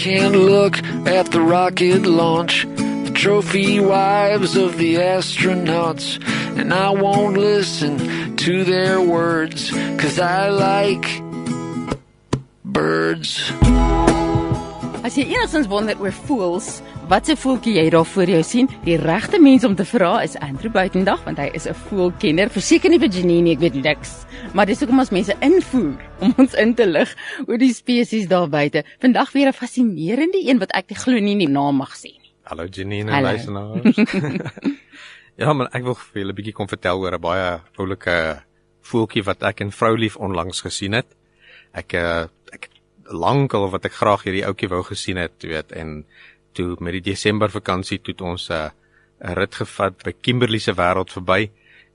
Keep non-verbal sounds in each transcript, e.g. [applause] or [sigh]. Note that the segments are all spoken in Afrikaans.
can't look at the rocket launch, the trophy wives of the astronauts, and I won't listen to their words, cause I like birds. As jy enigstens wonder oor voels, wat se voeltjie jy daar voor jou sien, die regte mens om te vra is Andrew Buitendag want hy is 'n voelkenner. Verseker nie vir Janine nie, ek weet niks. Maar dis hoekom ons mense invoer [laughs] om ons in te lig oor die spesies daar buite. Vandag weer 'n fascinerende een wat ek nie glo nie die naam mag sê nie. Hallo Janine en luisteraars. [laughs] [laughs] ja, maar ek wil vir julle 'n bietjie kom vertel oor 'n baie oulike voeltjie wat ek en vrou lief onlangs gesien het. Ek uh, ek lankal wat ek graag hierdie ouetjie wou gesien het, weet, en toe met die Desember vakansie toe ons 'n uh, 'n rit gevat by Kimberley se wêreld verby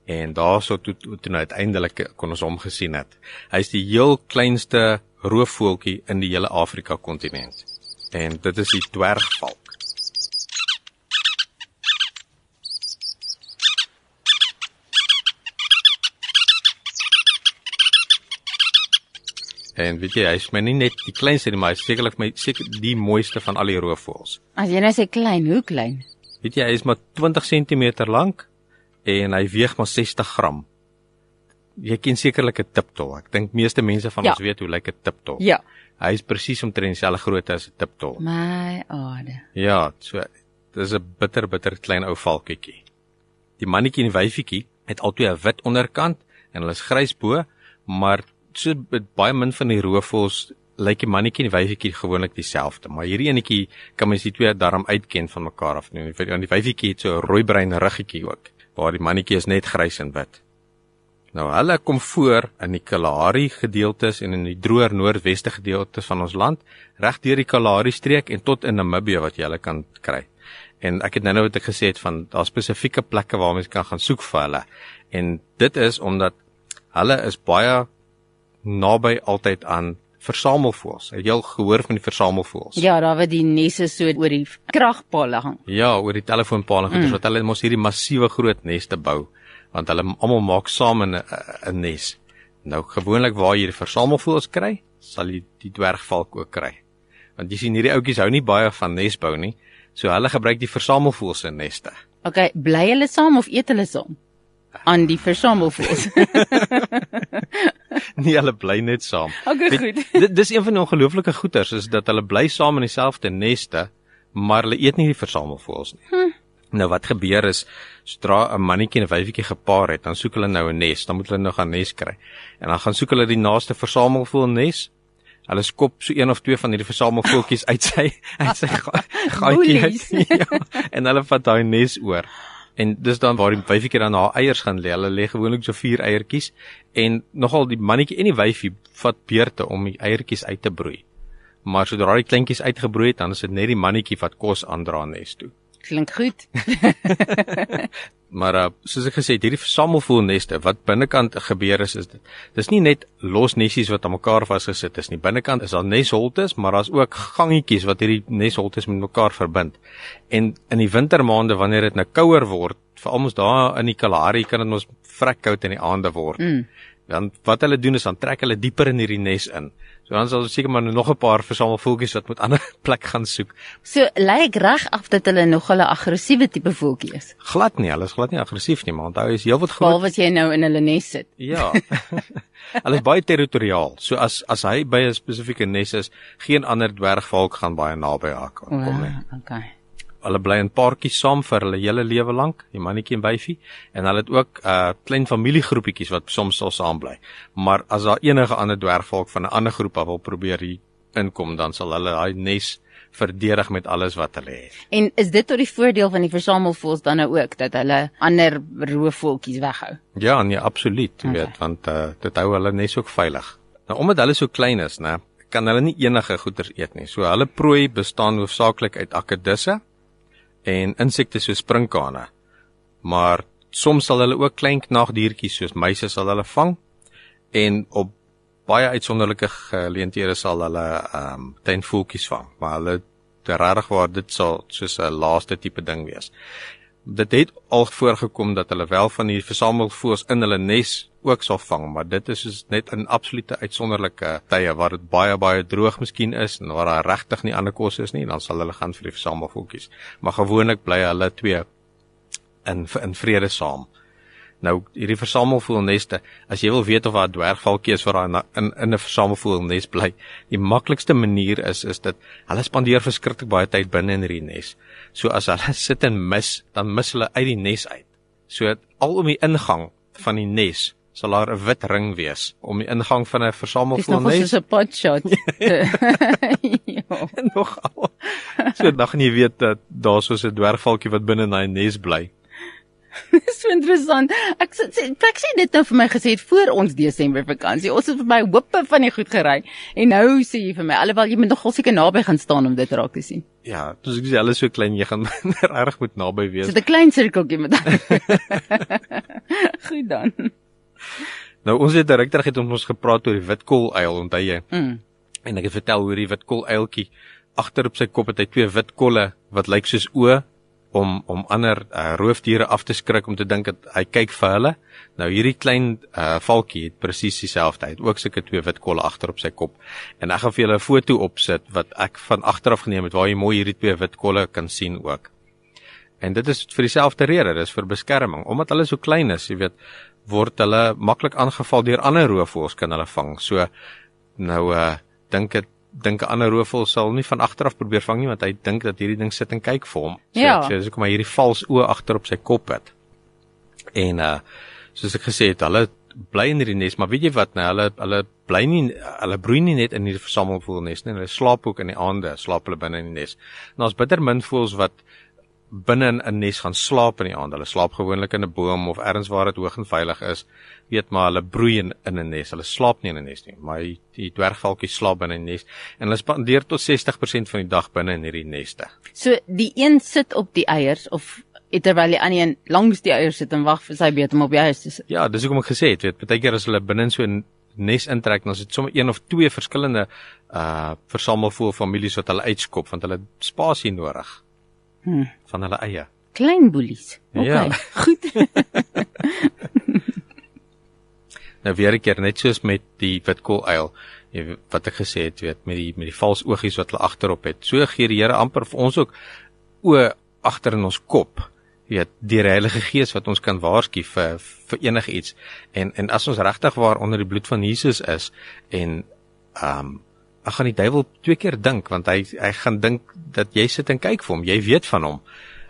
en daarso toe toe, toe nou uiteindelik kon ons hom gesien het. Hy's die heel kleinste roofvoeltjie in die hele Afrika kontinent. En dit is die dwergvalk. En weet jy, hy's my nie net die kleinste nie, maar hy's sekerlik my seker die mooiste van al die roofvoëls. As jy nou sê klein, hoe klein? Weet jy, hy is maar 20 cm lank en hy weeg maar 60 gram. Jy ken sekerlik 'n tiptol. Ek dink meeste mense van ja. ons weet hoe lyk 'n tiptol. Ja. Hy is presies omtrent dieselfde grootte as 'n tiptol. My ade. Ja, so dis 'n bitter bitter klein ou valkietjie. Die mannetjie en wyfietjie het albei 'n wit onderkant en hulle is grys bo, maar so baie min van die roofvoëls lyk die mannetjie en die wyfietjie gewoonlik dieselfde, maar hierdie enetjie kan mens die twee darm uitken van mekaar af. Nee, vir die wyfietjie het so 'n rooi-bruin ruggetjie ook, waar die mannetjie is net grys en wit. Nou hulle kom voor in die Kalahari gedeeltes en in die droër noordweste gedeeltes van ons land, reg deur die Kalahari streek en tot in Namibië wat jy hulle kan kry. En ek het nou nou wat ek gesê het van daar spesifieke plekke waar mens kan gaan soek vir hulle. En dit is omdat hulle is baie naby altyd aan versamelvoëls. Het jy al gehoor van die versamelvoëls? Ja, daar waar die nesse so oor die kragpale hang. Ja, oor die telefoonpale goeders mm. wat hulle mos hierdie massiewe groot neste bou want hulle almal maak saam 'n 'n nes. Nou gewoonlik waar jy die versamelvoëls kry, sal jy die dwergvalk ook kry. Want jy sien hierdie ouetjies hou nie baie van nesbou nie, so hulle gebruik die versamelvoëls se neste. Okay, bly hulle saam of eet hulle saam? aan die versamelvoëls. [laughs] [laughs] nee, hulle bly net saam. Okay, goed. Dit dis een van die ongelooflike goeters is dat hulle bly saam in dieselfde neste, maar hulle eet nie die versamelvoëls nie. Hm. Nou wat gebeur is sodra 'n mannetjie en 'n wyfietjie gepaar het, dan soek hulle nou 'n nes, dan moet hulle nou gaan nes kry. En dan gaan soek hulle die naaste versamelvoël nes. Hulle skop so een of twee van hierdie versamelvoeltjies uit sy uit sy [laughs] gaatjie uit. [laughs] Ja, en hulle vat daai nes oor. En dis dan waar die wyfietjie dan haar eiers gaan lê. Hulle lê gewoonlik so vier eiertjies en nogal die mannetjie en die wyfie vat beurte om die eiertjies uit te broei. Maar sodra die kleintjies uitgebroei het, dan is dit net die mannetjie wat kos aandra nes toe. Klink goed. [laughs] soos ek gesê het, hierdie versamelvoelneste wat binnekant gebeur is is dit. Dis nie net los nesies wat aan mekaar vasgesit is nie. Binnekant is daar nesholtes, maar daar's ook gangetjies wat hierdie nesholtes met mekaar verbind. En in die wintermaande wanneer dit nou kouer word, veral ons daar in die Kalahari kan dit mos vrek koud in die aande word. Mm. Dan wat hulle doen is dan trek hulle dieper in hierdie nes in. So dan sal seker maar nog 'n paar versamelvoeltjies wat moet [laughs] ander plek gaan soek. So lyk reg af dat hulle nog hulle aggressiewe tipe voeltjie is. Glad nie, hulle is glad nie aggressief nie, maar onthou is heelwat groot. Behalwe as jy nou in hulle nes sit. Ja. [laughs] hulle is baie territoriaal. So as as hy by 'n spesifieke nes is, geen ander dwergvalk gaan baie naby haar kom nie. Okay hulle bly in paartjies saam vir hulle hele lewe lank, die mannetjie en wyfie, en hulle het ook 'n uh, klein familiegroepetjies wat soms sal saam bly. Maar as daar enige ander dwergvolk van 'n ander groep af wil probeer hier inkom, dan sal hulle daai nes verdedig met alles wat hulle het. En is dit tot die voordeel van die versamelvoëls dan nou ook dat hulle ander roofvoeltjies weghou? Ja, nee, absoluut, jy okay. weet, want uh, dit hou hulle nes ook veilig. Nou omdat hulle so klein is, né, kan hulle nie enige goeder eet nie. So hulle prooi bestaan hoofsaaklik uit akedisse en insekte soos sprinkane. Maar soms sal hulle ook klein knaagdiertjies soos muise sal hulle vang en op baie uitsonderlike geleenthede sal hulle ehm um, tuinvoeltjies vang. Maar hulle regtig waar dit sal soos 'n laaste tipe ding wees. Dit het al voorgekom dat hulle wel van die versamelvoëls in hulle nes ook sal vang, maar dit is soos net in absolute uitsonderlike tye waar dit baie baie droog miskien is en waar daar regtig nie ander kos is nie, dan sal hulle gaan vir die versamelvoeltjies. Maar gewoonlik bly hulle twee in in vrede saam. Nou hierdie versamelvoelneste, as jy wil weet of daar 'n dwergvalkie is wat daar in in 'n versamelvoelnes bly, die maklikste manier is is dit hulle spandeer verskriklik baie tyd binne in hierdie nes. So as hulle [laughs] sit en mis, dan mis hulle uit die nes uit. So al om die ingang van die nes sal daar 'n wit ring wees om die ingang van 'n versamelvoelnes. Dis nog 'n pot shot. ja. nog al. So dan gaan jy weet dat daar so 'n dwergvalkie wat binne in daai nes bly. [laughs] Dis so interessant. Ek sê ek sê dit nou vir my gesê het voor ons Desember vakansie. Ons het vir my hoope van die goed gery. En nou sê jy vir my alhoewel jy moet nogal seker naby gaan staan om dit raak te sien. Ja, dis ek sê alles so klein jy gaan [laughs] reg moet naby wees. Dit 'n klein sirkeltjie met. [laughs] goed dan. Nou ons het direk terug het ons gepraat oor die witkool uil, onthou jy? Mm. En ek het vertel hoe die witkool uiltjie agter op sy kop het hy twee witkolle wat lyk soos oë om om ander uh, roofdiere af te skrik om te dink dat hy kyk vir hulle. Nou hierdie klein uh, valkie het presies dieselfde. Hy het ook sulke twee wit kolle agter op sy kop. En ek gaan vir julle 'n foto opsit wat ek van agteraf geneem het waar jy mooi hierdie twee wit kolle kan sien ook. En dit is vir dieselfde rede, dis vir beskerming. Omdat hulle so klein is, jy weet, word hulle maklik aangeval deur ander roofvoëls kan hulle vang. So nou uh dink dit dink 'n ander roofvol sal nie van agter af probeer vang nie want hy dink dat hierdie ding sit en kyk vir hom. So, ja. so dis hoekom hy hierdie vals oë agter op sy kop het. En uh soos ek gesê het, hulle bly in hierdie nes, maar weet jy wat, nou hulle hulle bly nie hulle broei nie net in hierdie versamelvoelnes nie, hulle slaap ook in die aande, slaap hulle binne in die nes. Nou ons bitter min voels wat binne in 'n nes gaan slaap in die aand. Hulle slaap gewoonlik in 'n boom of elders waar dit hoog en veilig is. Weet maar hulle broei in 'n nes. Hulle slaap nie in 'n nes nie, maar die, die dwergvalkie slaap binne 'n nes en hulle spandeer tot 60% van die dag binne in hierdie neste. So die een sit op die eiers of terwyl die ander een langs die eiers sit en wag vir sy beurt om op die eiers te sit. Ja, dis hoekom ek gesê het, weet, baie keer as hulle binne in so 'n nes intrek, dan is dit sommer een of twee verskillende uh versamelvoël families wat hulle uitskop want hulle spasie nodig. Hmm. van hulle eie. Klein boelies. Okay. Ja. Goed. [laughs] nou weer 'n keer net soos met die witkooluil, wat ek gesê het, weet met die met die vals oogies wat hulle agterop het. So gee die Here amper vir ons ook o agter in ons kop. Weet, die Heilige Gees wat ons kan waarsku vir vir enigiets. En en as ons regtig waar onder die bloed van Jesus is en ehm um, ek gaan die duiwel twee keer dink want hy hy gaan dink dat jy sit en kyk vir hom. Jy weet van hom.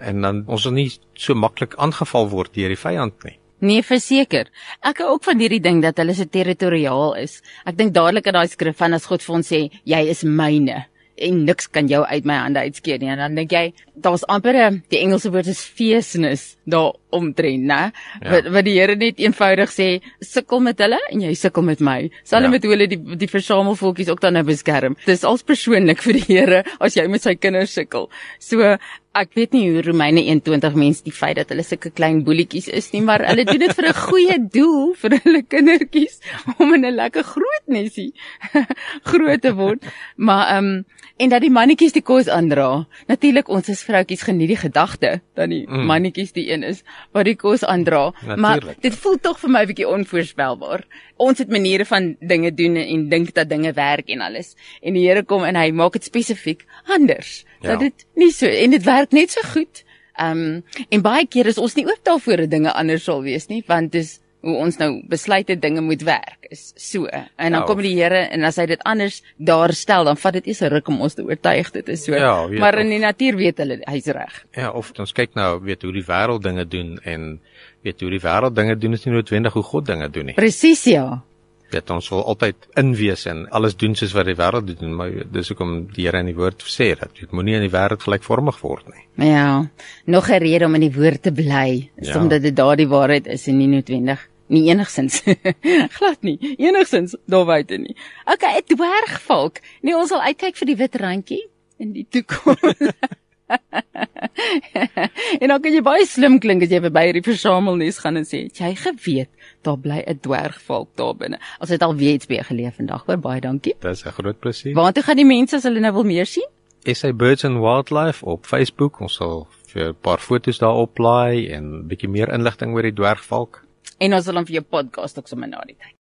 En dan ons sal nie so maklik aangeval word deur die vyand nie. Nee, verseker. Ek hou ook van hierdie ding dat hulle so territoriaal is. Ek dink dadelik in daai skrif van as God vir ons sê jy is myne en niks kan jou uit my hande uitskeer nie. En dan dink jy daar's amper 'n die Engelse woord is fierceness daar omtrent, né? Ja. Wat wat die Here net eenvoudig sê, sukkel met hulle en jy sukkel met my. Sal ja. met hoe hulle die die versamelvoeltjies ook dan nou beskerm. Dis als persoonlik vir die Here as jy met sy kinders sukkel. So ek weet nie hoe Romeine 21 mense die feit dat hulle sulke klein boelietjies is nie, maar hulle doen dit vir 'n goeie doel vir hulle kindertjies om in 'n lekker groot nesie [laughs] groot te word. Maar ehm um, en dat die mannetjies die kos aandra. Natuurlik ons as vroutjies geniet die gedagte dat die mm. mannetjies die een is wat die kos aandra. Maar dit voel tog vir my 'n bietjie onvoorspelbaar. Ons het maniere van dinge doen en dink dat dinge werk en alles. En die Here kom en hy maak dit spesifiek anders. Ja. Dat dit nie so en dit werk net so goed. Ehm um, en baie keer is ons nie oop daarvoor dat dinge anders sal wees nie, want dis hoe ons nou besluit het dinge moet werk is so. En dan ja, kom die Here en as hy dit anders daar stel, dan vat dit eers 'n ruk om ons te oortuig dit is so. Ja, maar in die natuur weet hulle hy's reg. Ja, of ons kyk nou weet hoe die wêreld dinge doen en weet hoe die wêreld dinge doen is nie noodwendig hoe God dinge doen nie. Presies ja. Dit ons wil altyd inwees en alles doen soos wat die wêreld doen, maar dis hoekom die Here in die woord sê dat jy moenie in die wêreld gelykvormig word nie. Ja. Nog 'n rede om in die woord te bly, ja. omdat dit daardie waarheid is en nie noodwendig nie enigsins [laughs] glad nie enigsins daar buite nie. Okay, 'n dwergvalk. Nee, ons sal uitkyk vir die wit randjie in die toekoms. [laughs] [laughs] en dan kan jy baie slim klink as jy by hierdie versamelnes gaan en sê, "Jy geweet, daar bly 'n dwergvalk daar binne." As dit al weer iets by geleef vandag, hoor baie dankie. Dis 'n groot plesier. Waartoe gaan die mense as hulle nou wil meer sien? SA Birds and Wildlife op Facebook. Ons sal vir 'n paar foto's daarop laai en 'n bietjie meer inligting oor die dwergvalk. En ons sal dan vir jou podcast ook sommer na die tyd.